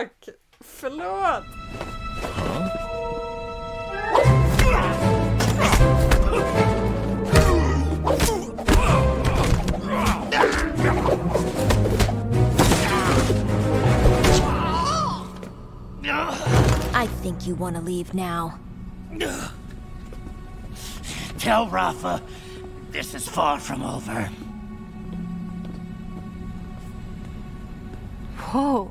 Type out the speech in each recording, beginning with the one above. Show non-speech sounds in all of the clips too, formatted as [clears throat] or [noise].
Fuck! Förlåt! I think you want to leave now. Tell Rafa this is far from over. Whoa.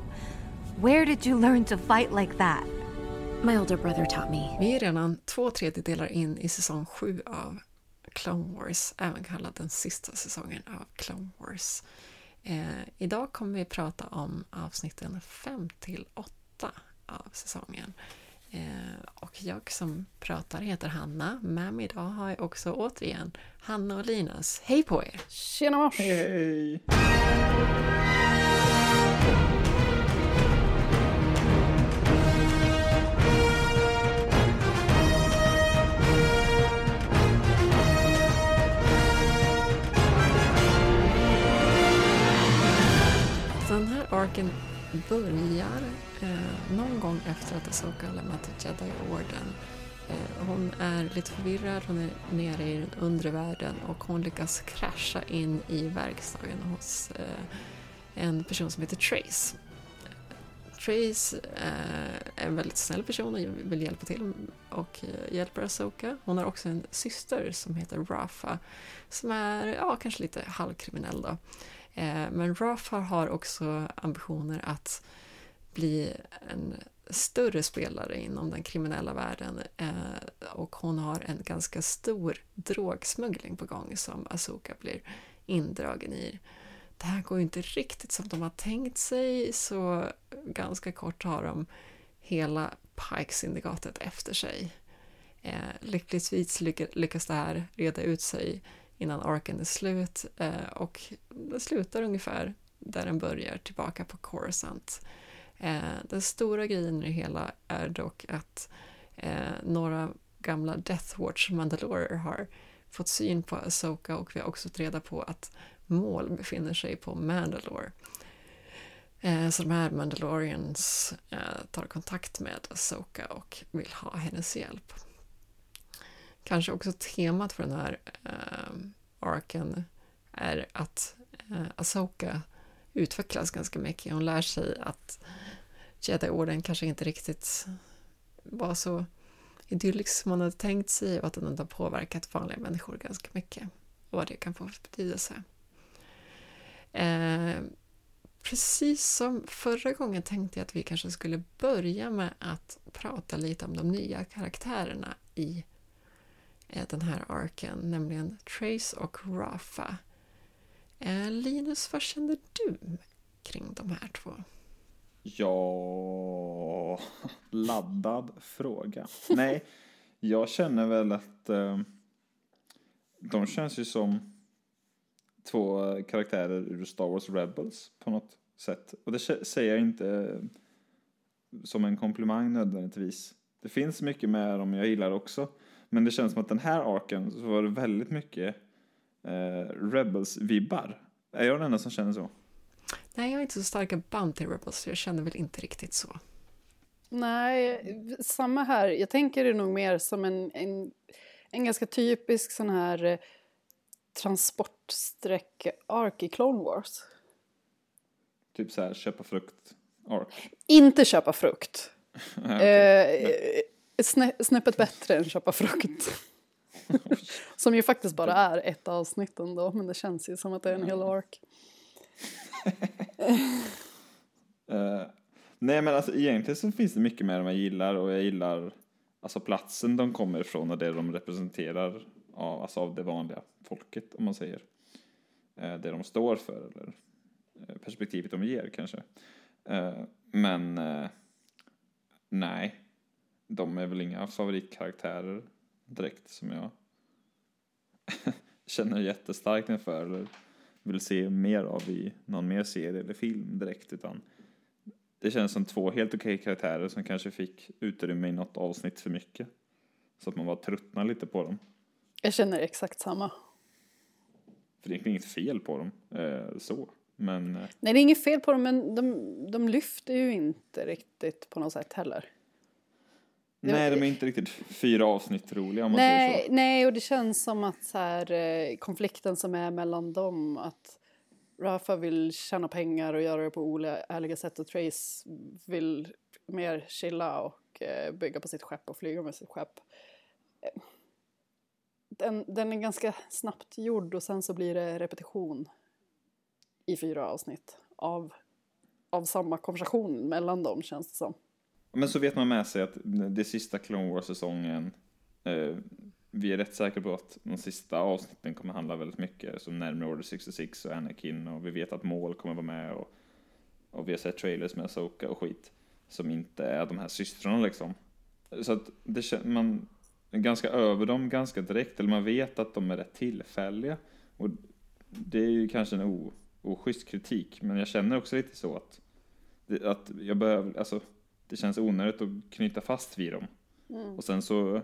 Where did you learn to fight like that? My older brother taught me. Vi är redan två tredjedelar in i säsong sju av Clone Wars, även kallad den sista säsongen av Clone Wars. Eh, idag kommer vi prata om avsnitten 5 till 8 av säsongen. Eh, och jag som pratar heter Hanna. Med mig idag har jag också återigen Hanna och Linus. Hej på er! Tjena mors! Hej! Så den här arken börjar eh, någon gång efter att Asoka har lämnat Jedi-orden. Eh, hon är lite förvirrad, hon är nere i den undre världen och hon lyckas krascha in i verkstaden hos eh, en person som heter Trace. Trace eh, är en väldigt snäll person och vill hjälpa till och eh, hjälper Asoka. Hon har också en syster som heter Rafa som är ja, kanske lite halvkriminell då. Eh, men Rafa har också ambitioner att bli en större spelare inom den kriminella världen eh, och hon har en ganska stor drogsmuggling på gång som Asoka blir indragen i. Det här går ju inte riktigt som de har tänkt sig så ganska kort har de hela Pike-syndikatet efter sig. Eh, lyckligtvis lyckas det här reda ut sig innan arken är slut eh, och den slutar ungefär där den börjar, tillbaka på Coruscant. Eh, den stora grejen i det hela är dock att eh, några gamla Death Watch Mandalorer har fått syn på Asoka och vi har också fått reda på att Maul befinner sig på Mandalore. Eh, så de här Mandalorians eh, tar kontakt med Asoka och vill ha hennes hjälp. Kanske också temat för den här eh, Eh, arken är att eh, Asoka utvecklas ganska mycket. Hon lär sig att Jedi-orden kanske inte riktigt var så idyllisk som man hade tänkt sig och att den har påverkat vanliga människor ganska mycket. Och vad det kan få för betydelse. Eh, precis som förra gången tänkte jag att vi kanske skulle börja med att prata lite om de nya karaktärerna i den här arken, nämligen Trace och Rafa. Eh, Linus, vad känner du kring de här två? Ja, laddad fråga. Nej, jag känner väl att eh, de känns ju som två karaktärer ur Star Wars Rebels på något sätt. Och det säger jag inte eh, som en komplimang nödvändigtvis. Det finns mycket med dem jag gillar också. Men det känns som att den här arken så var det väldigt mycket eh, Rebels-vibbar. Är jag den enda som känner så? Nej, jag har inte så starka band till Rebels, så jag känner väl inte riktigt så. Nej, samma här. Jag tänker det nog mer som en, en, en ganska typisk sån här eh, transportsträck-ark i Clone Wars. Typ så här köpa frukt ark. Inte köpa frukt. [laughs] Okej. Eh, snä, snäppet bättre än köpa frukt. [laughs] som ju faktiskt bara är ett avsnitt ändå, men det känns ju som att det är en hel ark. [laughs] Eh, nej men alltså egentligen så finns det mycket med dem jag gillar och jag gillar alltså platsen de kommer ifrån och det de representerar av, alltså av det vanliga folket om man säger. Eh, det de står för eller eh, perspektivet de ger kanske. Eh, men nej, de är väl inga favoritkaraktärer direkt som jag [laughs] känner jättestarkt inför eller vill se mer av i någon mer serie eller film direkt utan det känns som två helt okej karaktärer som kanske fick utrymme i något avsnitt för mycket. Så att man bara tröttnar lite på dem. Jag känner exakt samma. För det är inget fel på dem, eh, så. Men eh, Nej, det är inget fel på dem, men de, de lyfter ju inte riktigt på något sätt heller. Nej, de är inte riktigt fyra avsnitt roliga om man säger Nej, så. nej, och det känns som att så här, eh, konflikten som är mellan dem, att Rafa vill tjäna pengar och göra det på oärliga sätt och Trace vill mer chilla och eh, bygga på sitt skepp och flyga med sitt skepp. Eh, Den, den är ganska snabbt gjord och sen så blir det repetition i fyra avsnitt av, av samma konversation mellan dem känns det som. Men så vet man med sig att det sista Clone Wars-säsongen, eh, vi är rätt säkra på att de sista avsnitten kommer handla väldigt mycket som närmare Order 66 och Anakin och vi vet att Maul kommer vara med och, och vi har sett trailers med Soka och skit som inte är de här systrarna liksom. Så att det man är ganska över dem ganska direkt, eller man vet att de är rätt tillfälliga. Och det är ju kanske en o, oschysst kritik, men jag känner också lite så att, att jag behöver, alltså det känns onödigt att knyta fast vid dem. Och sen så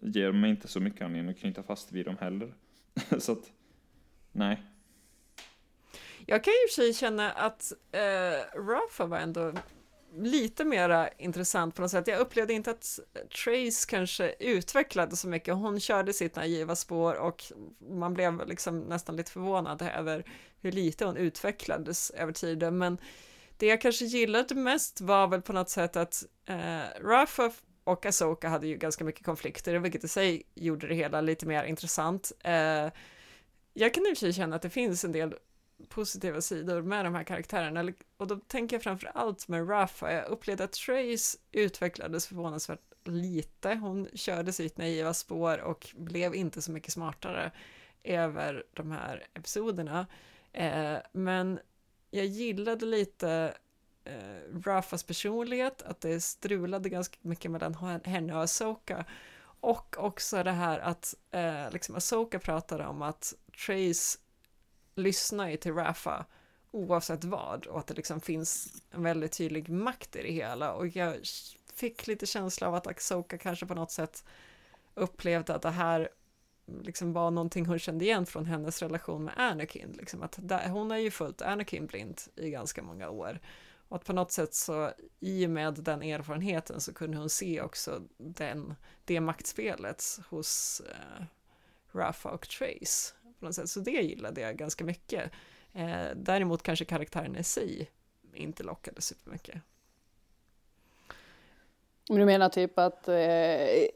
ger de mig inte så mycket anledning att knyta fast vid dem heller. [laughs] så att, nej. Jag kan ju och för sig känna att eh, Rafa var ändå lite mera intressant på något sätt. Jag upplevde inte att Trace kanske utvecklade så mycket. Hon körde sitt naiva spår och man blev liksom nästan lite förvånad över hur lite hon utvecklades över tiden. Men det jag kanske gillade mest var väl på något sätt att eh, Rafa och Asoka hade ju ganska mycket konflikter, vilket i sig gjorde det hela lite mer intressant. Eh, jag kan i och för sig känna att det finns en del positiva sidor med de här karaktärerna. Och då tänker jag framför allt med Rafa. Jag upplevde att Trace utvecklades förvånansvärt lite. Hon körde sitt naiva spår och blev inte så mycket smartare över de här episoderna. Eh, men jag gillade lite eh, Rafas personlighet, att det strulade ganska mycket mellan henne och Asoka. Och också det här att eh, liksom Asoka pratade om att Trace lyssnar ju till Rafa oavsett vad och att det liksom finns en väldigt tydlig makt i det hela och jag fick lite känsla av att Asoka kanske på något sätt upplevde att det här liksom var någonting hon kände igen från hennes relation med Anakin, liksom att där, hon har ju följt Anakin blint i ganska många år och att på något sätt så i och med den erfarenheten så kunde hon se också den, det maktspelet hos eh, Rafa och Trace på något sätt, så det gillade jag ganska mycket. Eh, däremot kanske karaktären i sig inte lockade supermycket. Men du menar typ att eh,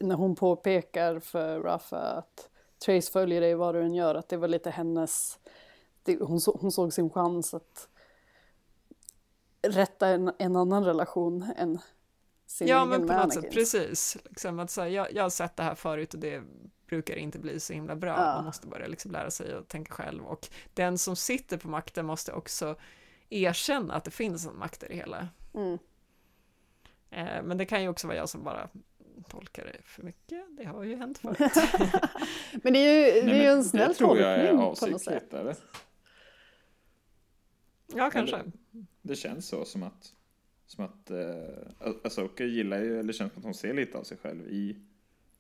när hon påpekar för Rafa att Trace följer dig vad du än gör, att det var lite hennes... Det, hon, så, hon såg sin chans att rätta en, en annan relation än sin Ja, egen men på med något sätt, precis. Liksom att, så här, jag, jag har sett det här förut och det brukar inte bli så himla bra. Ja. Man måste börja liksom lära sig att tänka själv och den som sitter på makten måste också erkänna att det finns en makt i det hela. Mm. Eh, men det kan ju också vara jag som bara tolkar det för mycket. Det har ju hänt förut. [laughs] Men det är ju, det är ju en snäll det tror jag är tolkning på något sätt. avsiktligt, eller? Ja, kanske. Eller- Det känns så som att, som att uh, Asoka gillar ju, eller känns som att hon ser lite av sig själv i,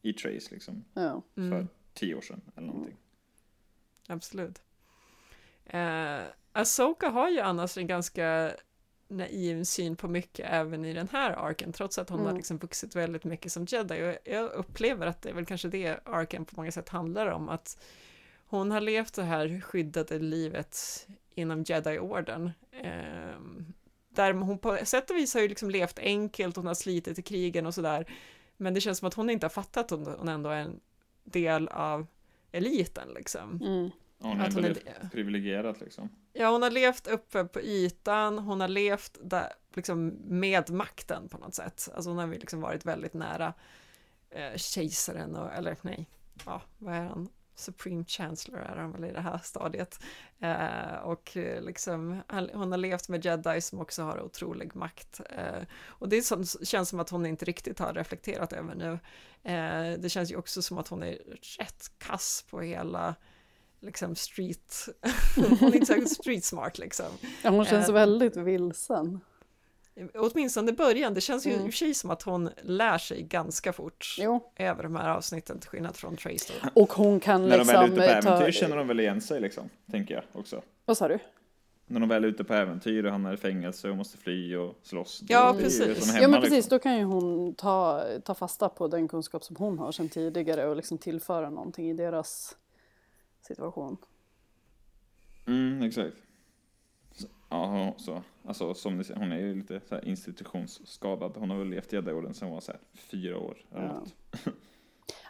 i Trace liksom. Ja. För tio år sedan eller någonting. Absolut. Eh, Asoka har ju annars en ganska naiv syn på mycket även i den här arken, trots att hon har liksom vuxit väldigt mycket som jedi. Och jag upplever att det är väl kanske det arken på många sätt handlar om, att hon har levt det här skyddade livet inom jedi-orden. Eh, där hon på sätt och vis har ju liksom levt enkelt, hon har slitit i krigen och sådär. Men det känns som att hon inte har fattat att hon ändå är en del av eliten liksom. Mm. Ja, Hon Att hon är privilegierad liksom. Ja, hon har levt uppe på ytan, hon har levt där, liksom med makten på något sätt. Alltså hon har liksom varit väldigt nära eh, kejsaren, och, eller nej, ja, vad är han? Supreme Chancellor är han väl i det här stadiet. Eh, och eh, liksom, hon har levt med jedi som också har otrolig makt. Eh, och det som, känns som att hon inte riktigt har reflekterat över nu. Eh, det känns ju också som att hon är rätt kass på hela liksom street, [laughs] hon är inte särskilt street smart liksom. Ja, hon känns Eh, väldigt vilsen. Åtminstone i början, det känns ju Mm. i och för sig som att hon lär sig ganska fort Jo. över de här avsnitten till skillnad från Trace då. Och hon kan När de väl är liksom ute på ta... äventyr känner de väl igen sig liksom, tänker jag också. Vad sa du? när de väl är ute på äventyr och hamnar i fängelse och måste fly och slåss. då Ja, precis. som ja hemma, men precis, liksom. då kan ju hon ta, ta fasta på den kunskap som hon har sedan tidigare och liksom tillföra någonting i deras situation. Mm, exakt. Ja, så, alltså, som ni ser, hon är ju lite så här institutionsskadad. Hon har väl levt i Gäddaorden sedan hon var så här, fyra år. Eller Ja. något. [laughs]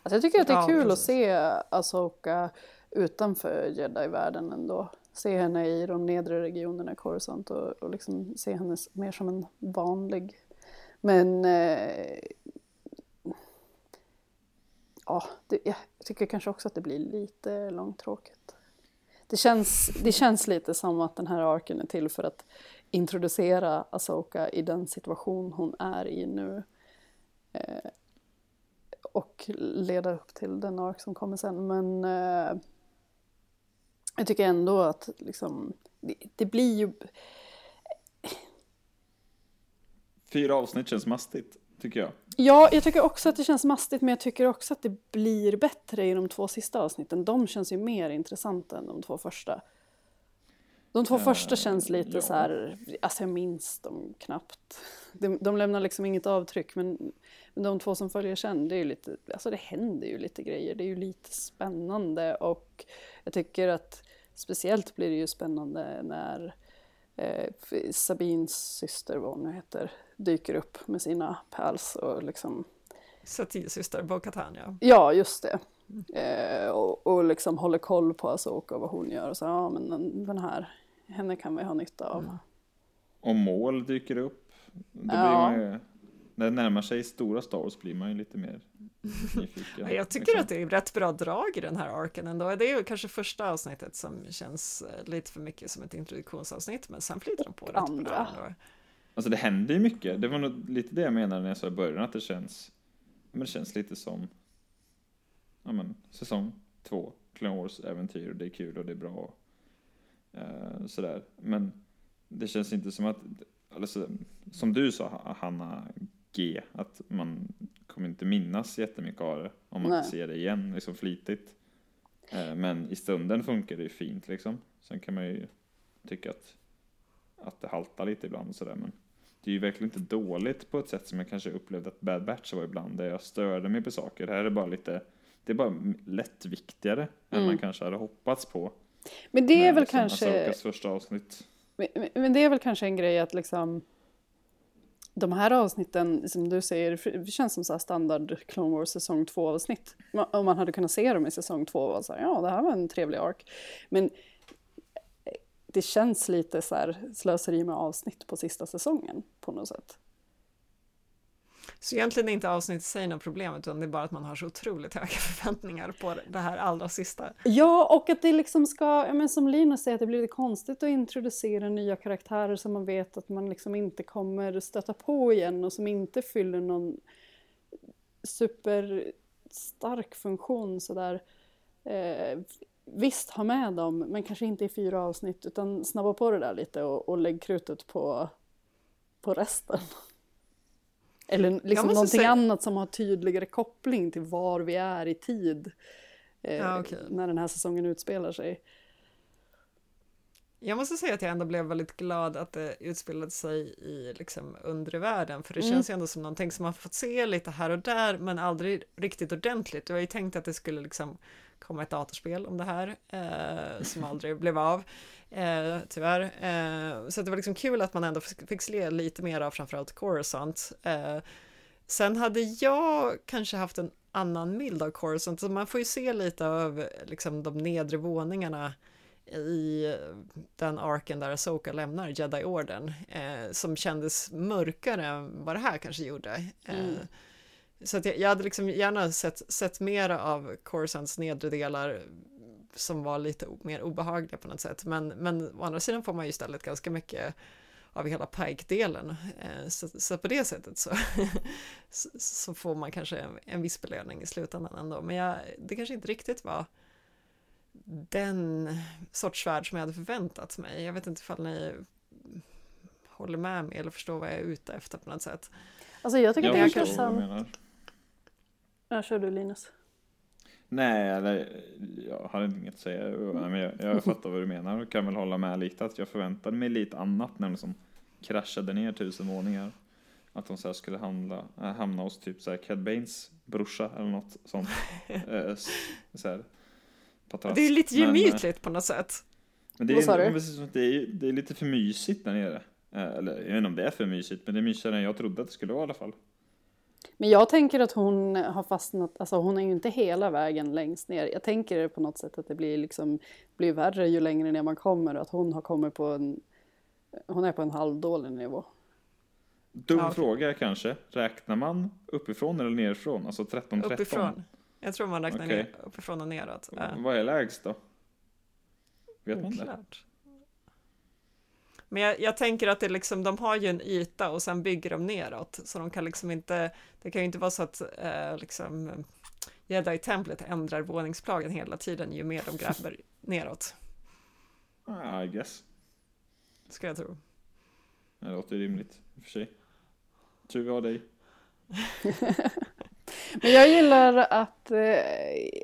Alltså jag tycker att det är Ja, kul precis. att se Asoka utanför jedi-världen ändå. Se henne i de nedre regionerna i Coruscant och, och liksom se henne mer som en vanlig. Men eh, ja, det, jag tycker kanske också att det blir lite långtråkigt. Det känns, det känns lite som att den här arken är till för att introducera Asoka i den situation hon är i nu Eh, och leda upp till den ark som kommer sen. Men eh, jag tycker ändå att liksom, det, det blir ju... Fyra avsnitt känns mastigt, tycker jag. Ja, jag tycker också att det känns mastigt men jag tycker också att det blir bättre i de två sista avsnitten. De känns ju mer intressanta än de två första. De två första känns lite ja. så här, alltså jag minns dem knappt. De, de lämnar liksom inget avtryck men, men de två som följer sen, det är ju lite, alltså det händer ju lite grejer. Det är ju lite spännande och jag tycker att speciellt blir det ju spännande när eh, Sabins syster, vad hon nu heter, dyker upp med sina pals och liksom Satirsyster Bo-Katan, ja. Ja, just det. Eh, och, och liksom håller koll på Asoka och vad hon gör. Och så, ja, men den, den här, henne kan vi ha nytta av. Om mål dyker upp, då blir Ja. man ju... När det närmar sig stora Star Wars blir man ju lite mer nyfiken. [laughs] Jag tycker liksom. att det är rätt bra drag i den här arken ändå. Det är ju kanske första avsnittet som känns eh, lite för mycket som ett introduktionsavsnitt, men sen flyter de på rätt andra. bra. ändå. Alltså det händer ju mycket. Det var nog lite det jag menade när jag sa i början att det känns, men det känns lite som, ja men säsong två, Clone Wars äventyr och det är kul och det är bra. Eh, sådär. Men det känns inte som att, alltså, som du sa Hanna G, att man kommer inte minnas jättemycket av det om man Nej. inte ser det igen liksom flitigt. Eh, men i stunden funkar det ju fint liksom. Sen kan man ju tycka att, att det haltar lite ibland och sådär men det är ju verkligen inte dåligt på ett sätt som jag kanske upplevde att Bad Batch var ibland där jag störde mig på saker. Det här är bara lite, det är bara lätt viktigare än man kanske hade hoppats på. Men det är väl kanske... Men- men det är väl kanske en grej att liksom de här avsnitten, som du säger, känns som så här standard Clone Wars säsong 2 avsnitt. Om man hade kunnat se dem i säsong 2 och vara så här, ja det här var en trevlig ark. Men eh, det känns lite så här slöseri med avsnitt på sista säsongen på något sätt. Så egentligen är inte avsnittet i sig något problem, utan det är bara att man har så otroligt höga [laughs] förväntningar på det här allra sista. Ja, och att det liksom ska, men som Linus säger, att det blir lite konstigt att introducera nya karaktärer som man vet att man liksom inte kommer stöta på igen och som inte fyller någon superstark funktion sådär. Eh, visst, ha med dem, men kanske inte i fyra avsnitt, utan snabba på det där lite och, och lägg krutet på, på resten. Eller liksom någonting säga- annat som har tydligare koppling till var vi är i tid. Eh, Ja, okej. När den här säsongen utspelar sig. Jag måste säga att jag ändå blev väldigt glad att det utspelade sig i liksom undre världen, för det Mm. känns ju ändå som någonting som man fått se lite här och där, men aldrig riktigt ordentligt. Jag har ju tänkt att det skulle liksom komma ett datorspel om det här, eh, som [laughs] aldrig blev av, eh, tyvärr. Eh, så det var liksom kul att man ändå fick se lite mer av framförallt Coruscant. Eh, sen hade jag kanske haft en annan bild av Coruscant, så man får ju se lite av liksom de nedre våningarna i den arken där Asoka lämnar Jedi-orden eh, som kändes mörkare än vad det här kanske gjorde. Eh, Så att jag, jag hade liksom gärna sett, sett mera av Corsans nedre delar som var lite mer obehagliga på något sätt. Men, men å andra sidan får man ju istället ganska mycket av hela Pike-delen. Eh, så, så på det sättet så, [laughs] så, får man kanske en, en viss belöning i slutändan ändå. Men jag, det kanske inte riktigt var den sorts värld som jag hade förväntat mig. Jag vet inte ifall ni håller med mig eller förstår vad jag är ute efter på något sätt. Alltså jag tycker Jag det är intressant. Ja, kör du Linus. Nej, eller jag har inget att säga. Men jag, jag fattar vad du menar och kan väl hålla med lite att jag förväntade mig lite annat när de som kraschade ner tusen våningar. Att de så här skulle handla, äh, hamna hos typ så här Cad Baines brorsa eller något sånt. [laughs] eh, så här, patrask. Det är lite Men, eh, gemytligt på något sätt. Men det Vad är, så, det, är, det är lite för mysigt där nere. Eh, Eller jag vet inte om det är för mysigt, men det är mysigare än jag trodde att det skulle vara i alla fall. Men jag tänker att hon har fastnat, alltså hon är ju inte hela vägen längst ner. Jag tänker på något sätt att det blir liksom, blir värre ju längre ner man kommer och att hon har kommit på en, hon är på en halvdålig nivå. Dum Ja, fråga kanske. Räknar man uppifrån eller nerifrån? Alltså 13-13? Uppifrån. Jag tror man räknar Okej. ner uppifrån och neråt. Vad är lägst då? Vet man det? Men jag, jag tänker att det liksom, de har ju en yta och sen bygger de neråt, så de kan liksom inte, det kan ju inte vara så att eh, liksom Jedi-templet ändrar våningsplanen hela tiden ju mer de gräver [laughs] neråt, Ah, I guess. ska jag tro. Det låter rimligt i och för sig. Tur vi har dig. [laughs] Men jag gillar att, eh,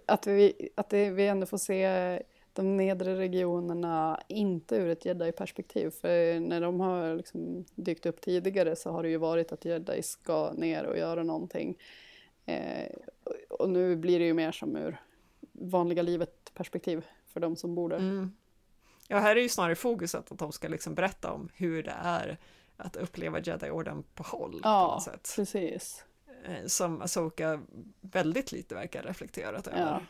att, vi, att vi ändå får se de nedre regionerna inte ur ett jedi-perspektiv. För när de har liksom dykt upp tidigare så har det ju varit att jedi ska ner och göra någonting. Eh, och- nu blir det ju mer som ur vanliga livet-perspektiv för de som bor där. Mm. Ja, här är ju snarare fokuset att de ska liksom berätta om hur det är att uppleva Jedi-orden på håll på Ja, något sätt. precis. Eh, Som Asoka väldigt lite verkar reflekterat Ja. över. Eh,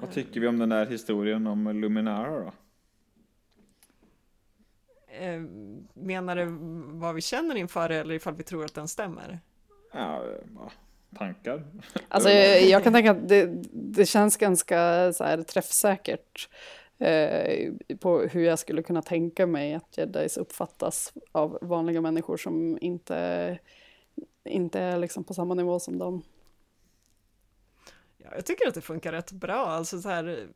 Vad tycker vi om den där historien om Luminara då? Eh, Menar du vad vi känner inför det eller ifall vi tror att den stämmer? Ja, ja, tankar. Alltså, jag, jag kan tänka att det, det känns ganska så här, träffsäkert eh, på hur jag skulle kunna tänka mig att jedis uppfattas av vanliga människor som inte, inte är liksom på samma nivå som dem. Ja, jag tycker att det funkar rätt bra. Alltså så här,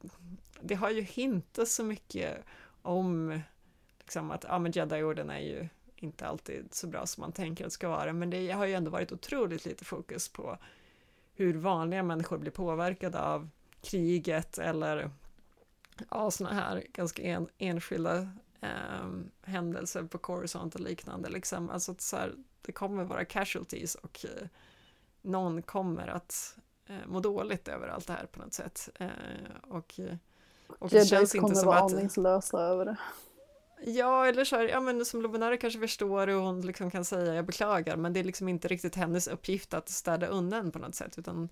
det har ju hintat så mycket om liksom att ja, men Jedi-orden är ju inte alltid så bra som man tänker att det ska vara, men det har ju ändå varit otroligt lite fokus på hur vanliga människor blir påverkade av kriget eller ja, sådana här ganska en, enskilda eh, händelser på Coruscant och liknande. Liksom. Alltså att så här, det kommer vara casualties och eh, någon kommer att eh, må dåligt över allt det här på något sätt. Eh, och, och det Jedis känns inte som att... aningslösa över det. Ja, eller så här, ja men som Luminara kanske förstår och hon liksom kan säga jag beklagar, men det är liksom inte riktigt hennes uppgift att städa undan på något sätt, utan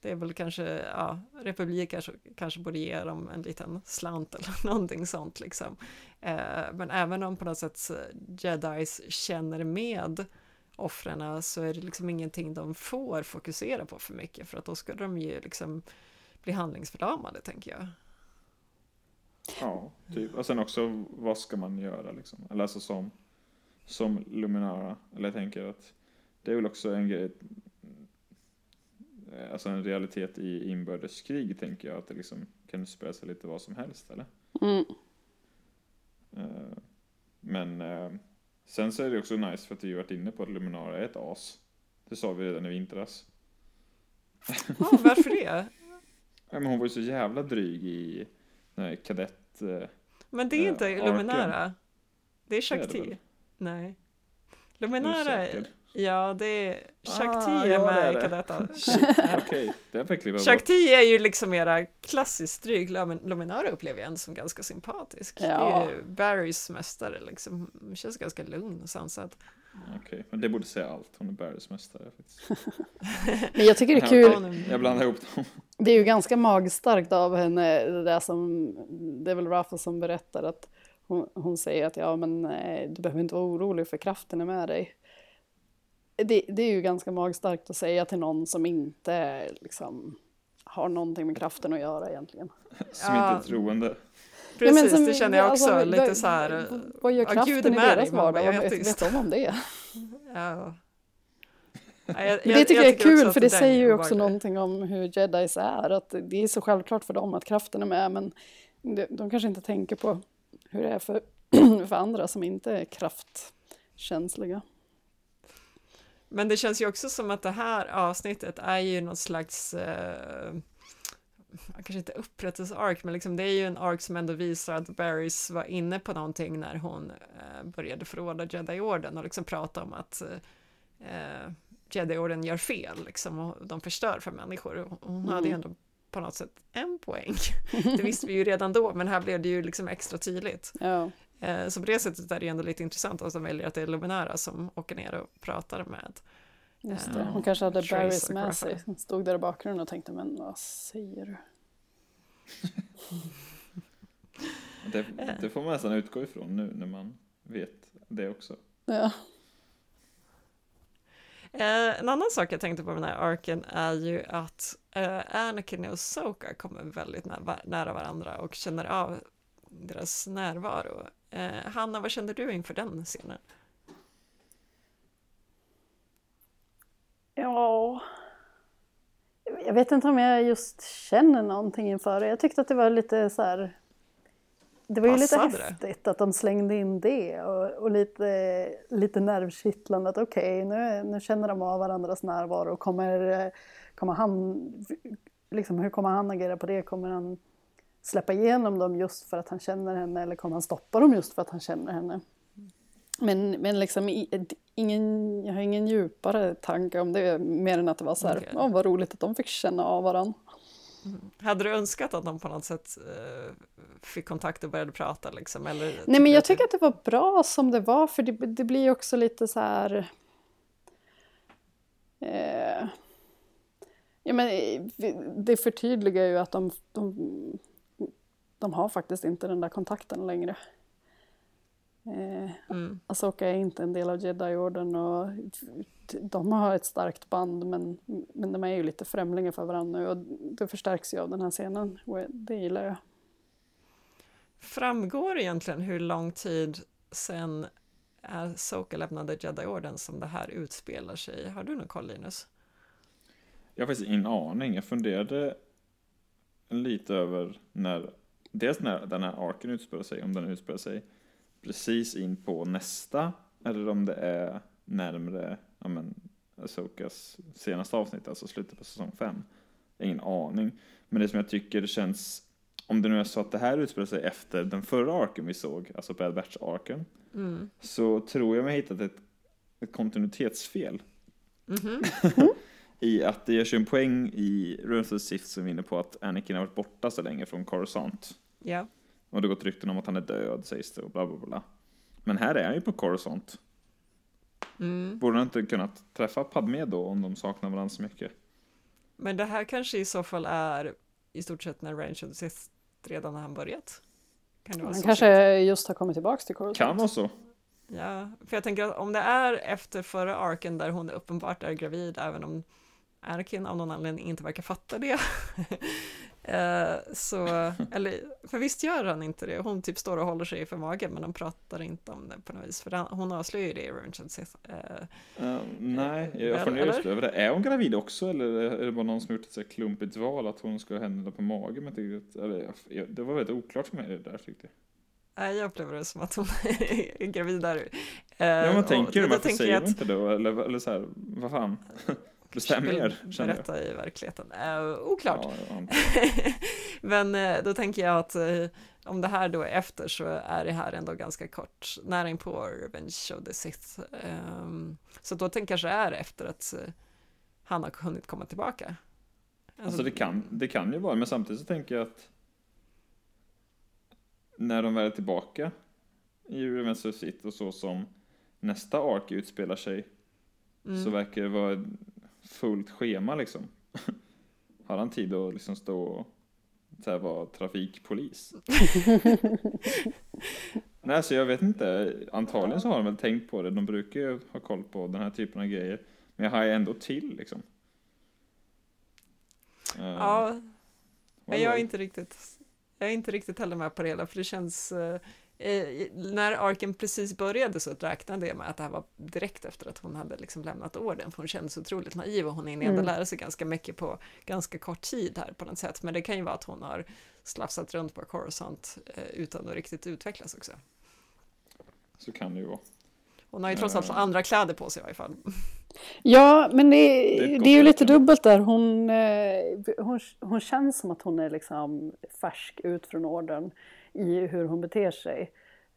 det är väl kanske, ja, republik kanske, kanske borde ge dem en liten slant eller [laughs] någonting sånt liksom. Eh, men även om på något sätt jedis känner med offren så är det liksom ingenting de får fokusera på för mycket, för att då skulle de ju liksom bli handlingsförlamade, tänker jag. Ja, typ. Och sen också, vad ska man göra liksom? Eller alltså som, som Luminara. Eller jag tänker att det är väl också en grej, eh, alltså en realitet i inbördeskrig tänker jag, att det liksom kan utspela sig lite vad som helst, eller? Mm. Eh, Men eh, sen så är det också nice för att vi har varit inne på att Luminara är ett as. Det sa vi redan i vintras. Ja, varför det? [laughs] Ja, men hon var ju så jävla dryg i här kadett... eh, Men det är Eh, inte arken. Luminara. Det är är Shakti. Nej. är Luminara, säker? Ja det är Shakti Ah, är ja, det med är i det. Kadetta. [laughs] Okej, det jag klippa bort. Shakti är ju liksom mera klassiskt dryg. Lumin- Luminara upplever jag ändå som ganska sympatisk. Det Ja. är ju Barrys mästare liksom. Hon känns ganska lugn och sansad. Okej, men det borde säga allt. Hon är Barrys mästare. [laughs] Men jag tycker det är kul. Jag blandar ihop dem. Det är ju ganska magstarkt av henne, det där som, det är väl Rafa som berättar att hon, hon säger att ja men eh, du behöver inte vara orolig för kraften är med dig. Det, det är ju ganska magstarkt att säga till någon som inte liksom har någonting med kraften att göra egentligen. Som Ja. inte är troende. Precis, Nej, men som- det känner jag också. alltså, lite så här. Vad gör kraften Gud i är med deras vardag? jag vet vet, de om det? [laughs] Ja. Ja, jag- Men det tycker jag, är också kul att för det säger ju är också någonting om hur jedis är. Att det är så självklart för dem att kraften är med men de, de kanske inte tänker på hur det är för, [clears throat] för andra som inte är kraftkänsliga. Men det känns ju också som att det här avsnittet är ju någon slags, eh, kanske inte upprättelse-ark, men liksom det är ju en ark som ändå visar att Barrys var inne på någonting när hon eh, började förråda Jedi-orden och liksom prata om att eh, Jedi-orden gör fel liksom, och de förstör för människor. Och Hon Mm. hade ju ändå på något sätt en poäng. [laughs] Det visste vi ju redan då, men här blev det ju liksom extra tydligt. Ja. Eh, så på det sättet är det ändå lite intressant att de väljer att det är Luminara som åker ner och pratar med Just det. Hon kanske hade Barrys och med Graffa. sig. Hon stod där i bakgrunden och tänkte, men vad säger du? [laughs] Det, det får man nästan utgå ifrån nu när man vet det också. Ja. Eh, en annan sak jag tänkte på med den här arken är ju att eh, Anakin och Ahsoka kommer väldigt nära, nära varandra och känner av deras närvaro. Eh, Hanna, vad kände du inför den scenen? Ja... Jag vet inte om jag just känner någonting inför det. Jag tyckte att det var lite så här... Det var ju Passade lite det? häftigt att de slängde in det och, och lite, lite nervkittlande att okej, nu, nu känner de av varandras närvaro. Kommer, kommer han, liksom, hur kommer han agera på det? Kommer han släppa igenom dem just för att han känner henne eller kommer han stoppa dem just för att han känner henne? Men, men liksom, ingen, jag har ingen djupare tanke om det, mer än att det var så här, Okej. ja, vad roligt att de fick känna av varandra. Hade du önskat att de på något sätt eh, fick kontakt och började prata liksom? Eller Nej, men jag att tycker att det var bra som det var, för det, det blir också lite så här... Eh, ja, men eh, det förtydligar ju att de, de, de har faktiskt inte den där kontakten längre. Eh, Mm. Asoka är inte en del av Jedi-orden och de har ett starkt band men, men de är ju lite främlingar för varandra nu och det förstärks ju av den här scenen och det gillar jag. Framgår egentligen hur lång tid sen Ahsoka lämnade Jedi-orden som det här utspelar sig? Har du någon koll Linus? Jag har faktiskt ingen aning. Jag funderade lite över när, dels när den här arken utspelar sig, om den utspelar sig precis in på nästa, eller om det är närmre, ja men, Asokas senaste avsnitt, alltså slutet på säsong 5. Ingen aning. Men det som jag tycker känns, om det nu är så att det här utspelar sig efter den förra arken vi såg, alltså Bad Batch-arken, Mm. så tror jag mig hittat ett, ett kontinuitetsfel Mhm. [laughs] i att det görs en poäng i Runes the Sith som vinner på att Anakin har varit borta så länge från Coruscant. Ja. Och det har gått rykten om att han är död sägs det och bla bla bla. Men här är han ju på Coruscant. Mm. Borde han inte kunnat träffa Padme då om de saknar varandra så mycket? Men det här kanske i så fall är i stort sett när Range of the redan har han börjat? Kan det vara Han så? kanske just har kommit tillbaka till Coruscant. Kan vara så. Ja, för jag tänker att om det är efter förra arken där hon uppenbart är gravid, även om Anakin av någon anledning inte verkar fatta det. [laughs] eh, så, eller, för visst gör han inte det, hon typ står och håller sig för magen men de pratar inte om det på något vis, för hon avslöjar ju det i Revenge. Eh, Uh, nej, jag funderar just över det. Är hon gravid också eller är det bara någon som gjort ett så klumpigt val att hon ska ha händerna på magen? Men tyckte eller, jag- det var väldigt oklart för mig det där tyckte jag. nej, jag upplever det som att hon [laughs] är gravid där. Ja, man och tänker då varför tänker säger att- inte då? Eller, eller så här, vad fan? [laughs] Bestäm er, känner jag. berätta i verkligheten. Eh, oklart. Ja. [laughs] Men eh, då tänker jag att eh, om det här då är efter så är det här ändå ganska kort, nära på Revenge of the Sith. Ehm, så då tänker jag kanske är efter att eh, han har hunnit komma tillbaka. Alltså det kan, det kan ju vara, men samtidigt så tänker jag att när de väl är tillbaka i Revenge of the Sith och så som nästa ark utspelar sig Mm. så verkar det vara fullt schema liksom. [laughs] Har han tid att liksom stå och så här, vara trafikpolis? [laughs] Nej, så jag vet inte. Antagligen så har de väl tänkt på det. De brukar ju ha koll på den här typen av grejer. Men jag har ju ändå till liksom. Eh, Ja, men jag är inte riktigt, jag är inte riktigt heller med på det hela, för det känns eh, när arken precis började så räknade jag med att det här var direkt efter att hon hade liksom lämnat orden, för hon kändes otroligt naiv och hon hinner ändå Mm. lära sig ganska mycket på ganska kort tid här på något sätt. Men det kan ju vara att hon har slafsat runt på Coruscant eh, utan att riktigt utvecklas också. Så kan det ju vara. Hon har ju trots allt Eh. andra kläder på sig i varje fall. Ja, men det, det, gott är ju lite dubbelt där. Hon, eh, hon, hon känns som att hon är liksom färsk ut från orden i hur hon beter sig.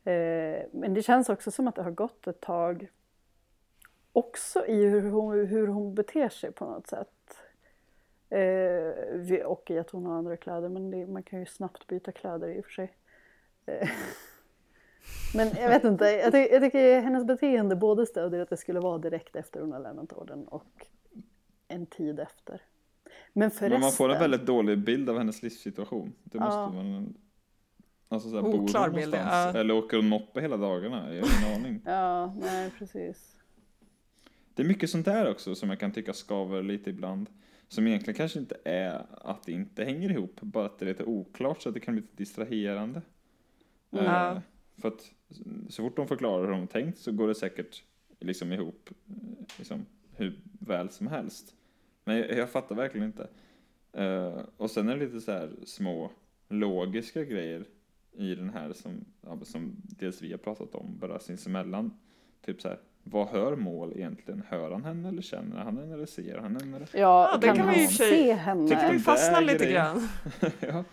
Eh, men det känns också som att det har gått ett tag också i hur hon, hur hon beter sig på något sätt. Eh, och i att hon har andra kläder, men det, man kan ju snabbt byta kläder i och för sig. Eh, [laughs] men jag vet inte, jag, ty- jag tycker hennes beteende både stödjer att det skulle vara direkt efter hon har lämnat orden och en tid efter. Men förresten... Men man får en väldigt dålig bild av hennes livssituation. Det måste Ja. man... Alltså såhär, bor hon någonstans? ja. Eller åker hon moppe hela dagarna? Jag har ingen [laughs] aning. Ja, nej precis. Det är mycket sånt där också som jag kan tycka skaver lite ibland. Som egentligen kanske inte är att det inte hänger ihop, bara att det är lite oklart så att det kan bli lite distraherande. Mm. Eh, för att så fort de förklarar hur de tänkt så går det säkert liksom ihop eh, liksom, hur väl som helst. Men jag, jag fattar verkligen inte. Eh, och sen är det lite så här små logiska grejer i den här som, som dels vi har pratat om bara sinsemellan. Typ så här, vad hör mål egentligen? Hör han henne eller känner han henne eller ser han henne? Ja, Ja, det kan, kan vi för sig- se henne? Tycker Vi inte fastnar är lite grann. [laughs] ja.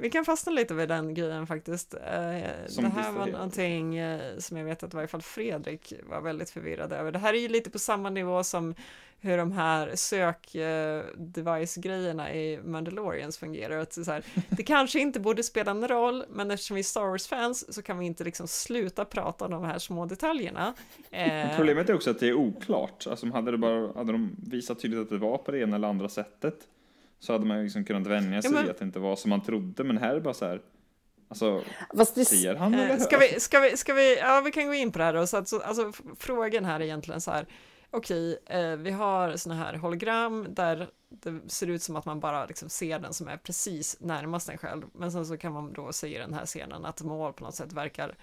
Vi kan fastna lite vid den grejen faktiskt. Eh, Som det här var distraherar. någonting eh, som jag vet att i varje fall Fredrik var väldigt förvirrad över. Det här är ju lite på samma nivå som hur de här sök-device-grejerna i Mandalorians fungerar. Att så här, [laughs] det kanske inte borde spela en roll, men eftersom vi är Star Wars-fans så kan vi inte liksom sluta prata om de här små detaljerna. Eh, Problemet är också att det är oklart. Alltså, hade, det bara, hade de visat tydligt att det var på det ena eller andra sättet så hade man liksom kunnat vänja sig men- vid att det inte var som man trodde. Men här är det bara så här, alltså, det, ser han eller Eh, hör? ska, vi, ska, vi, ska vi, ja vi kan gå in på det här då, så att, så, alltså f- frågan här är egentligen så här, okej, eh, vi har såna här hologram där det ser ut som att man bara liksom ser den som är precis närmast en själv, men sen så kan man då se i den här scenen att mål på något sätt verkar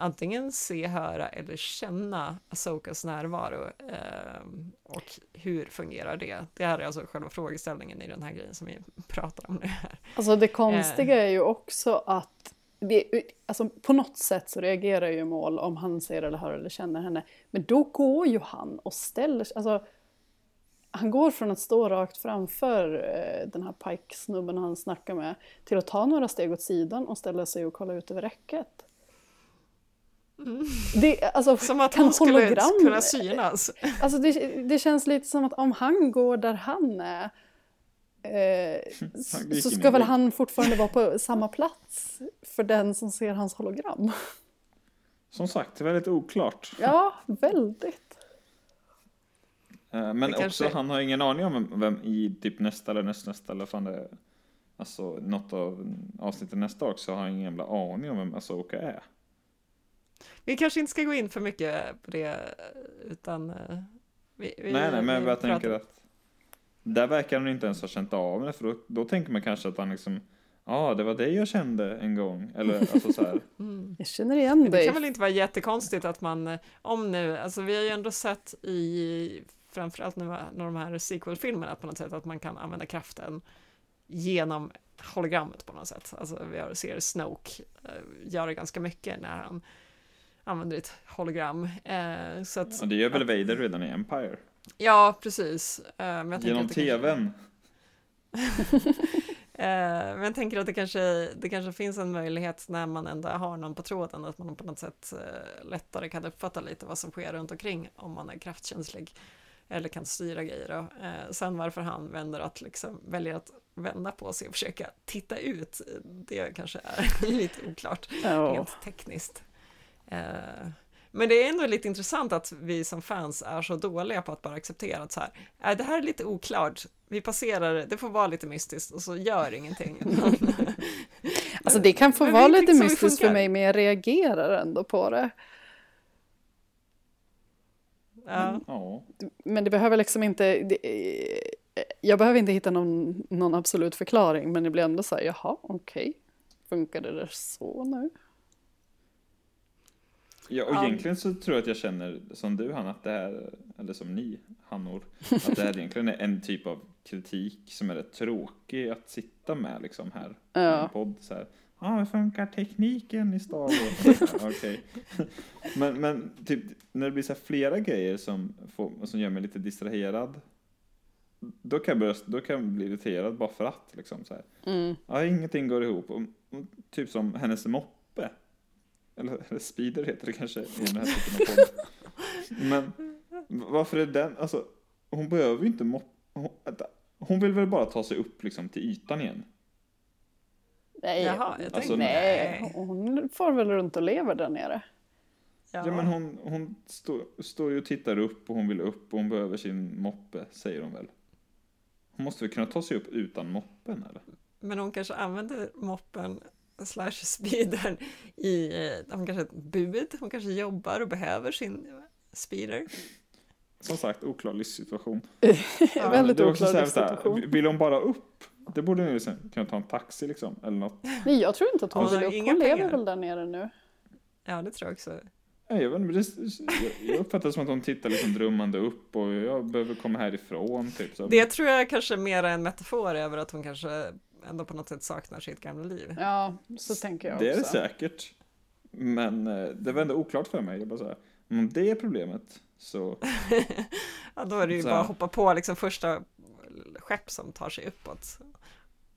antingen se, höra eller känna Asokas närvaro. Eh, och hur fungerar det? Det här är alltså själva frågeställningen i den här grejen som vi [laughs] pratar om nu här. Alltså det konstiga är ju också att det, alltså på något sätt så reagerar ju mål om han ser eller hör eller känner henne. Men då går ju han och ställer sig, alltså han går från att stå rakt framför eh, den här Pike-snubben han snackar med till att ta några steg åt sidan och ställa sig och kolla ut över räcket. Det, alltså, Som att kan hon skulle hologram- kunna synas. Alltså det, det känns lite som att om han går där han är eh, Han så ska väl han fortfarande vara på samma plats för den som ser hans hologram. Som sagt, det är väldigt oklart. Ja, väldigt. Eh, Men Det också, kanske- han har ingen aning om vem, vem i typ nästa eller nästnästa eller fan det är. Alltså något av avsnitten nästa också har han ingen jävla aning om vem Asoka är. Vi kanske inte ska gå in för mycket på det, utan... eh, Vi, vi, nej, nej, men vi jag tänker att där verkar han inte ens ha känt av det, för då, då tänker man kanske att han liksom, ja, ah, det var det jag kände en gång, eller [laughs] alltså så här. Jag känner igen Men Det dig. kan väl inte vara jättekonstigt att man, eh, om nu, alltså vi har ju ändå sett i, framförallt nu när de här sequel-filmerna på något sätt, att man kan använda kraften genom hologrammet på något sätt. Alltså vi har, ser Snoke eh, göra ganska mycket när han använder ett hologram. Eh, så att, Och det gör väl Vader redan i Empire? ja, precis. Eh, men jag tänker Genom att det kanske- tvn. [laughs] Eh, men jag tänker att det kanske, det kanske finns en möjlighet när man ändå har någon på tråden att man på något sätt eh, lättare kan uppfatta lite vad som sker runt omkring om man är kraftkänslig eller kan styra grejer. Eh, sen varför han vänder att liksom, väljer att vända på sig och försöka titta ut, det kanske är [laughs] lite oklart Ja. rent tekniskt. Eh, men det är ändå lite intressant att vi som fans är så dåliga på att bara acceptera att så här, äh, det här är lite oklart, vi passerar det, det får vara lite mystiskt och så gör ingenting. [laughs] Alltså det kan få Men vara lite mystiskt för mig, men jag reagerar ändå på det. ja. Ja. Men det behöver liksom inte... Det, jag behöver inte hitta någon, någon absolut förklaring, men det blir ändå så här, jaha, okej. Funkade det så nu? Ja, och Ja. egentligen så tror jag att jag känner som du Han, att det här, eller som ni Hannor, att det här egentligen är en typ av kritik som är rätt tråkig att sitta med liksom här i Ja. en podd. Så här. Ja, hur funkar tekniken i Star Wars? [laughs] Okej. Men, men typ när det blir så flera grejer som, får, som gör mig lite distraherad. Då kan jag, börja, då kan jag bli irriterad bara för att. Liksom, så här. Mm. Ja, ingenting går ihop. Och, och, typ som hennes moppe. Eller, [laughs] eller speeder heter det kanske i den här typen av podd. Men varför är den, alltså hon behöver ju inte mopp, hon, hon vill väl bara ta sig upp liksom till ytan igen? Nej, Jaha, jag Alltså, nej, hon får väl runt och lever där nere. Ja. Ja, men hon, hon står står ju och tittar upp och hon vill upp och hon behöver sin moppe, säger hon väl. Hon måste väl kunna ta sig upp utan moppen eller? Men hon kanske använder moppen slash speedern i, eh, hon kanske har ett bud, hon kanske jobbar och behöver sin speeder. Som sagt, oklar livssituation. [laughs] Väldigt Det är också oklar livssituation. Vill hon bara upp? Det borde ni liksom kunna ta en taxi liksom, eller något. Nej, jag tror inte att hon Hon vill upp. inga Hon lever pengar. väl där nere nu. Ja, det tror jag också. Nej, jag, vet, jag uppfattar det som att hon tittar liksom drömmande upp och jag behöver komma härifrån. Typ, så. Det tror jag kanske är mer en metafor över att hon kanske ändå på något sätt saknar sitt gamla liv. Ja, så tänker jag också. det är det säkert. Men eh, det var ändå oklart för mig. Jag bara så här, om det är problemet så... [laughs] Ja, då är det ju Så. bara att hoppa på liksom första skepp som tar sig uppåt.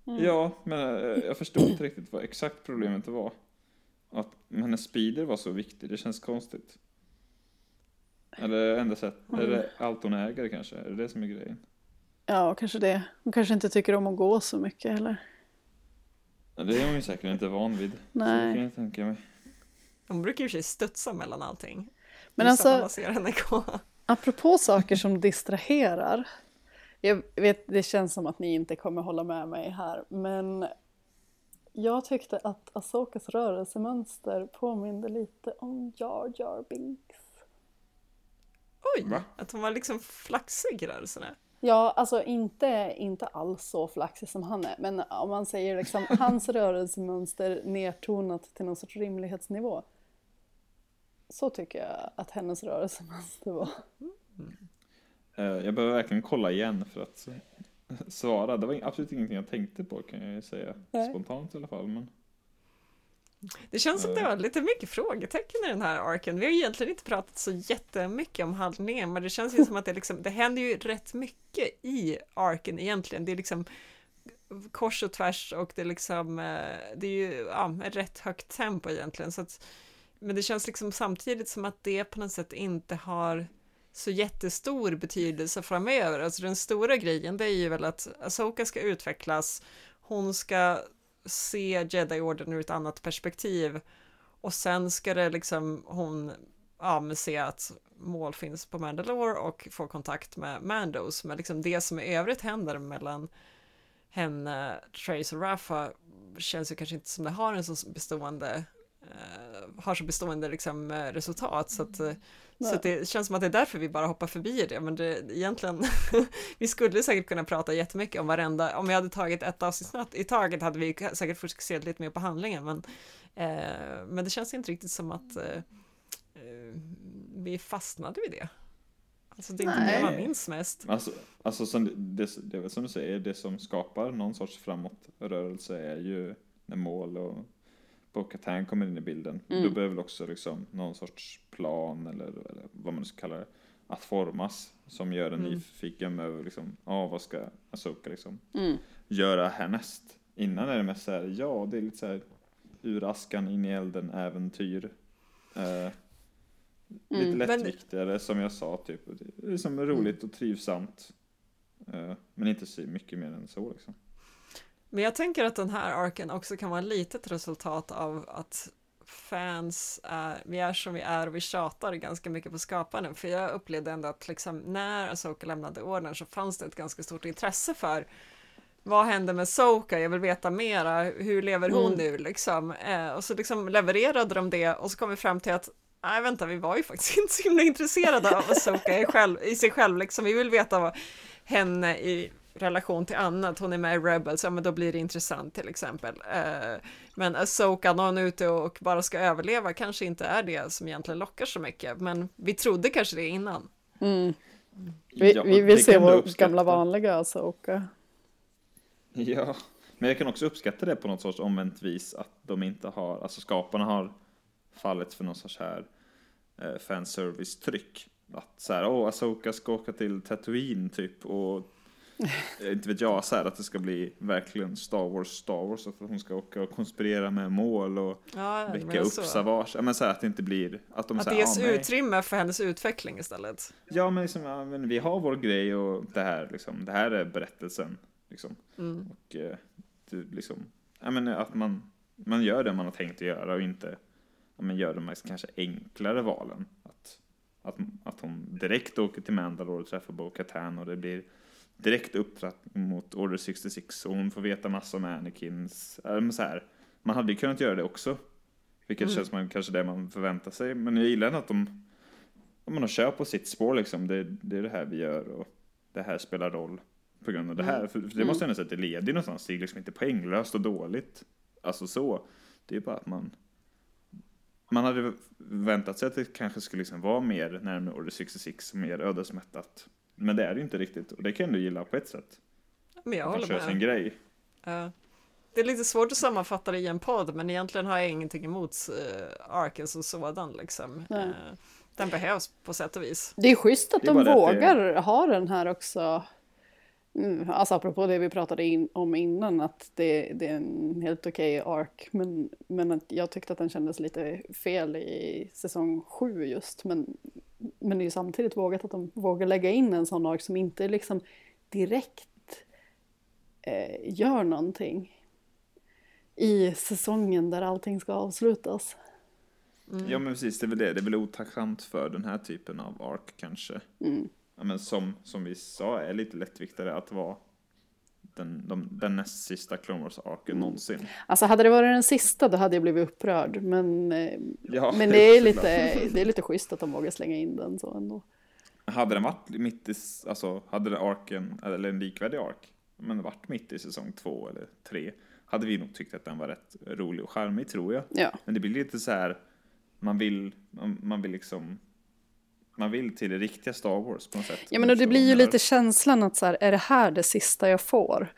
Mm. Ja, men eh, jag förstod inte riktigt vad exakt problemet var. Att hennes speeder var så viktig, det känns konstigt. Eller enda sätt, är det allt hon äger kanske? Är det det som är grejen? Ja, kanske det. Hon kanske inte tycker om att gå så mycket heller. Ja, det är hon ju säkert inte van vid. Så Nej. det kan jag tänka mig. Hon brukar ju sig studsa mellan allting. Men Just alltså- man ser henne gå. Apropå saker som distraherar. Jag vet, det känns som att ni inte kommer hålla med mig här, men jag tyckte att Asokas rörelsemönster påminde lite om Jar Jar Binks. Oj, Va? att hon var liksom flaxig i rörelserna. Ja, alltså inte, inte alls så flaxig som han är, men om man säger liksom [laughs] hans rörelsemönster nedtonat till någon sorts rimlighetsnivå. Så tycker jag att hennes rörelsemönster var. Eh, Jag behöver verkligen kolla igen för att svara. Det var absolut ingenting jag tänkte på kan jag ju säga. Nej. Spontant i alla fall. Men... Det känns som det var lite mycket frågetecken i den här arken. Vi har egentligen inte pratat så jättemycket om handlingen, men det känns ju som att det, liksom, det händer ju rätt mycket i arken egentligen. Det är liksom kors och tvärs och det är liksom, eh, det är ju ja, rätt högt tempo egentligen. Så att, men det känns liksom samtidigt som att det på något sätt inte har så jättestor betydelse framöver. Alltså den stora grejen det är ju väl att Asoka ska utvecklas, hon ska se Jedi-orden ur ett annat perspektiv och sen ska det liksom hon ja, se att mål finns på Mandalore och få kontakt med Mandos. Men liksom det som i övrigt händer mellan henne, Trace och Rafa känns ju kanske inte som det har en så bestående har så bestående liksom, eh, resultat. Så att, eh, så att det känns som att det är därför vi bara hoppar förbi det. Men det egentligen [laughs] vi skulle säkert kunna prata jättemycket om varenda om vi hade tagit ett avsnitt i taget hade vi säkert fokuserat lite mer på handlingen men eh, men det känns inte riktigt som att eh, eh, vi fastnade vid det. Alltså det är inte Nej. det man minns mest. Alltså, alltså som det, det, det är väl som du säger, det som skapar någon sorts framåtrörelse är ju när mål och Bo-Katan kommer in i bilden. Mm. Då behöver också liksom någon sorts plan eller, eller vad man ska kalla det att formas som gör en Mm. nyfiken över liksom, ja vad ska Asoka liksom Mm. göra härnäst? Innan är det mest så här, ja det är lite så här ur askan in i elden äventyr. Eh, Lite Mm. lättviktigare som jag sa, typ. Det är liksom roligt och trivsamt. Eh, men inte så mycket mer än så liksom. Men jag tänker att den här arken också kan vara ett resultat av att fans är, vi är som vi är och vi tjatar ganska mycket på skaparen. För jag upplevde ändå att liksom, när Asoka lämnade ordern så fanns det ett ganska stort intresse för vad hände med Soka? Jag vill veta mera. Hur lever hon nu liksom? Eh, och så liksom levererade de det och så kom vi fram till att nej vänta, vi var ju [laughs] faktiskt inte så himla intresserade av Asoka i, själv, i sig själv liksom. Vi vill veta vad henne i relation till annat, hon är med i Rebels, ja men då blir det intressant till exempel. Eh, men Asoka, när hon är ute och bara ska överleva, kanske inte är det som egentligen lockar så mycket, men vi trodde kanske det innan. Mm. Vi, Ja, vi vill se vår gamla vanliga Asoka. Ja, Men jag kan också uppskatta det på något sorts omvänt vis att de inte har, alltså skaparna har fallit för någon sorts här eh, fanservice-tryck. Att så här, åh, Asoka ska åka till Tatooine typ och inte vet jag, så här att det ska bli verkligen Star Wars, Star Wars, att hon ska åka och konspirera med mål och Ja, det väcka menar upp så. Savage. Ja, men så här att det inte blir, att de Att så det här, ges nej. utrymme för hennes utveckling istället. Ja, men, liksom, ja, men vi har vår grej och det här, liksom, det här är berättelsen. Liksom. Mm. Och eh, du, liksom, ja, men att man, man gör det man har tänkt att göra och inte ja, men gör de här kanske enklare valen. Att, att, att hon direkt åker till Mandalore och träffar Bo Katan och det blir direkt upptrappning mot Order 66 och hon får veta massa om Anakins, så här, man hade ju kunnat göra det också. Vilket känns som kanske det man förväntar sig. Men jag gillar att de, om man kör på sitt spår liksom. Det, det är det här vi gör och det här spelar roll på grund av det här. För, för det måste jag ändå säga att det leder någonstans. Det är liksom inte poänglöst och dåligt. Alltså så. Det är bara att man man hade väntat sig att det kanske skulle liksom vara mer närmare Order 66, mer ödesmättat. Men det är det inte riktigt och det kan du gilla på ett sätt. Men jag håller kör sin med. grej. Ja. Det är lite svårt att sammanfatta det i en podd, men egentligen har jag ingenting emot uh, arken som sådan. Liksom. Eh, den behövs på sätt och vis. Det är schysst att Det är de bara det vågar ha den här också. Mm, Alltså apropå det vi pratade in, om innan, att det, det är en helt okej ark. Men, men att jag tyckte att den kändes lite fel i säsong sju just. Men, men det är ju samtidigt vågat att de vågar lägga in en sån ark som inte liksom direkt eh, gör någonting. I säsongen där allting ska avslutas. Ja men precis, det är väl det. Det är väl otacksamt för den här typen av ark kanske. Ja, men som, som vi sa är lite lättviktare att vara den, de, den näst sista Clone Wars-arken någonsin. Alltså hade det varit den sista då hade jag blivit upprörd. Men, eh, Ja, men det är, [laughs] lite, det är lite schysst att de vågar slänga in den så ändå. Hade den varit mitt i, alltså hade den arken, eller en likvärdig ark, men varit mitt i säsong två eller tre, hade vi nog tyckt att den var rätt rolig och charmig tror jag. Ja. Men det blir lite så här, man vill, man, man vill liksom, man vill till det riktiga Star Wars på något sätt. Ja men och det blir ju lite känslan att så här, är det här det sista jag får?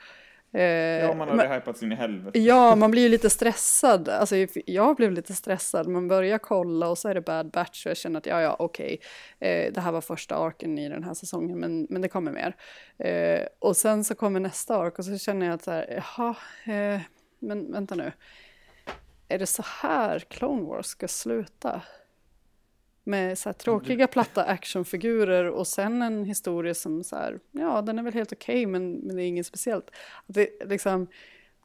Eh, Ja, man hade hypats in i helvete. Ja, man blir ju lite stressad. Alltså, jag blev lite stressad. Man börjar kolla och så är det Bad Batch och jag känner att ja, ja, okej. Eh, det här var första arken i den här säsongen, men, men det kommer mer. Eh, och sen så kommer nästa ark och så känner jag att så här, jaha, eh, men vänta nu. Är det så här Clone Wars ska sluta? Med så tråkiga platta actionfigurer och sen en historia som så här, ja den är väl helt okej men, men det är inget speciellt. Det, liksom,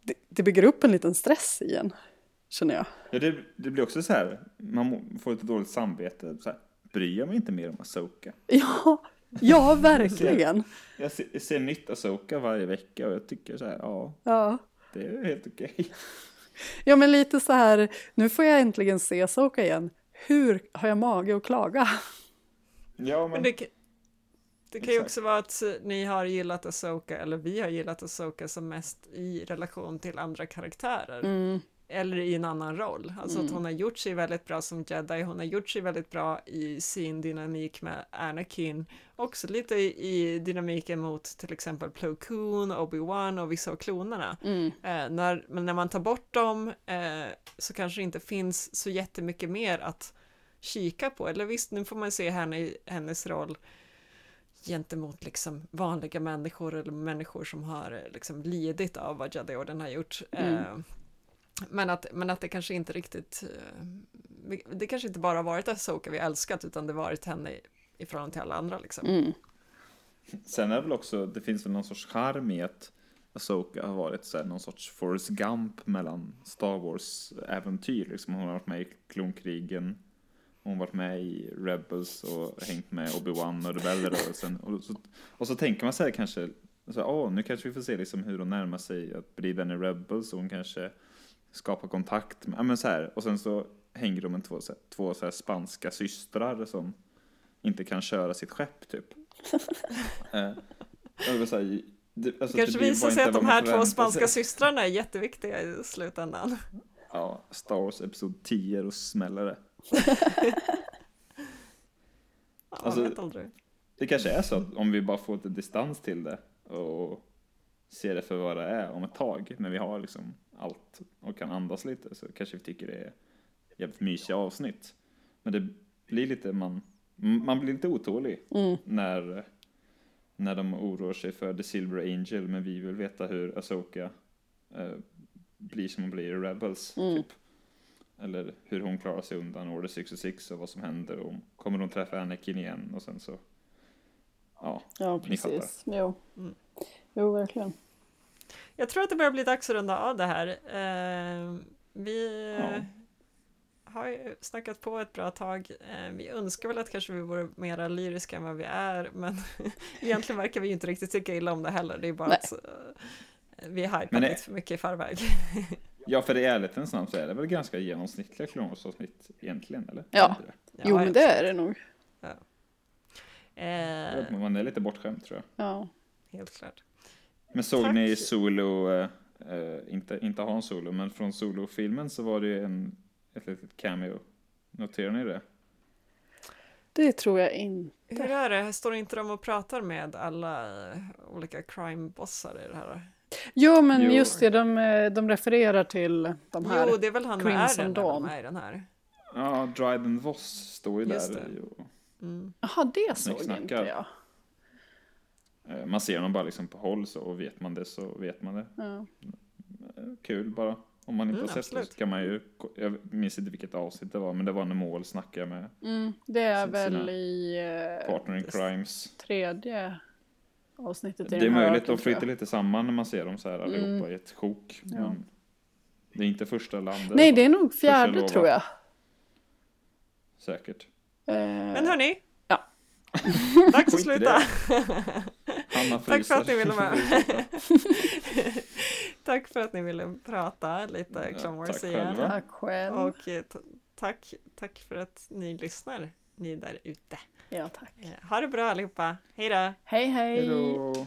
det, det bygger upp en liten stress igen, känner jag. Ja, det, det blir också så här, man får lite dåligt samvete. Så här, bryr jag mig inte mer om Asoka? [laughs] Ja, ja verkligen. [laughs] Jag ser, jag ser nytt Asoka varje vecka och jag tycker så här, ja, Ja. det är helt okej. [laughs] ja, men lite så här, nu får jag äntligen se Soka igen. Hur har jag mage att klaga? Ja, men, Men det, kan- det kan ju också vara att eh, ni har gillat Asoka, eller vi har gillat Asoka som mest i relation till andra karaktärer. Mm. Eller i en annan roll. Alltså att hon har gjort sig väldigt bra som jedi, hon har gjort sig väldigt bra i sin dynamik med Anakin. Också lite i, dynamiken mot till exempel Plo Koon, Obi-Wan och vissa av klonerna. Mm. Eh, när, men när man tar bort dem eh, så kanske det inte finns så jättemycket mer att kika på. Eller visst, nu får man se henne i hennes roll gentemot liksom vanliga människor eller människor som har eh, liksom lidit av vad Jedi-orden har gjort. Eh, men, att, men att det kanske inte riktigt, eh, det kanske inte bara varit Asoka vi älskat utan det har varit henne i, i förhållande till alla andra liksom. Mm. sen är det väl också, det finns väl någon sorts charm i att Asoka har varit så här, någon sorts Forrest Gump mellan Star Wars-äventyr. Liksom. Hon har varit med i klonkrigen, hon har varit med i Rebels och hängt med Obi-Wan och rebellrörelsen. Och så, och så tänker man sig kanske, så här, åh, nu kanske vi får se liksom hur hon närmar sig att bli vän i Rebels och hon kanske skapar kontakt. Med, ja, men så här, och sen så hänger de med två, så här, två så här spanska systrar som inte kan köra sitt skepp typ. [laughs] eh, och det alltså, Kanske det visar sig att de här två spanska sig. systrarna är jätteviktiga i slutändan. [laughs] Ja, Star Wars Episod 10 och smäller det. [laughs] Ja, Alltså-. Det kanske är så att om vi bara får lite distans till det och se det för vad det är om ett tag. När vi har liksom allt och kan andas lite så kanske vi tycker det är jävligt mysiga avsnitt. Men det blir lite, man, man blir lite otålig när, när de oroar sig för The Silver Angel men vi vill veta hur Asoka eh, blir som hon blir i Rebels. Typ. Eller hur hon klarar sig undan Order 66 och vad som händer och kommer hon träffa Anakin igen och sen så Ja, Ja, ni fattar. precis. Jo. Mm. Jo, verkligen. Jag tror att det börjar bli dags att runda av det här. Eh, vi Ja. har ju snackat på ett bra tag. Eh, vi önskar väl att kanske vi vore mera lyriska än vad vi är, men [laughs] egentligen verkar vi ju inte riktigt tycka illa om det heller. Det är bara Nej. att eh, vi hypar lite för mycket i förväg. [laughs] Ja, för i ärlighetens namn så är det väl ganska genomsnittliga Clone Wars-avsnitt egentligen, eller? Ja. Jo, Ja, men det är det nog. Eh, Man är lite bortskämd tror jag. Ja. helt klart. Men såg Tack. ni Solo, eh, eh, inte, inte Han Solo, men från Solo-filmen så var det ju en, ett litet cameo. Noterar ni det? Det tror jag inte. Hur är det? Står inte de och pratar med alla eh, olika crime-bossar i det här? Jo, men Jo. just det, de, eh, de refererar till de här. Jo, det är väl han med Crimson Dawn. de är i den här. Ja, Dryden Voss står ju Just där. det. Och, Mm. Jaha, det såg inte jag. Eh, man ser honom bara liksom på håll så och vet man det så vet man det. Ja. Eh, Kul bara. Om man inte Mm, har sett det absolut. så kan man ju, jag minns inte vilket avsnitt det var, men det var när Mål snackade med Mm, det är Sina väl i eh, Partner in Crimes. tredje avsnittet i Det är möjligt, de flyter lite samman när man ser dem så här allihopa Mm. i ett sjok. Ja. Det är inte första landet. Nej, det är nog fjärde tror jag. Säkert. Eh, Men hörni, Ja. dags att sluta. [laughs] Hanna Tack för att ni ville med. [laughs] Tack för att ni ville prata lite Clone Wars tack igen. Tack själv. Och eh, tack, tack för att ni lyssnar, ni där ute. Ja, tack. Eh, Ha det bra allihopa. Hej då! Hej, hej. Hej då.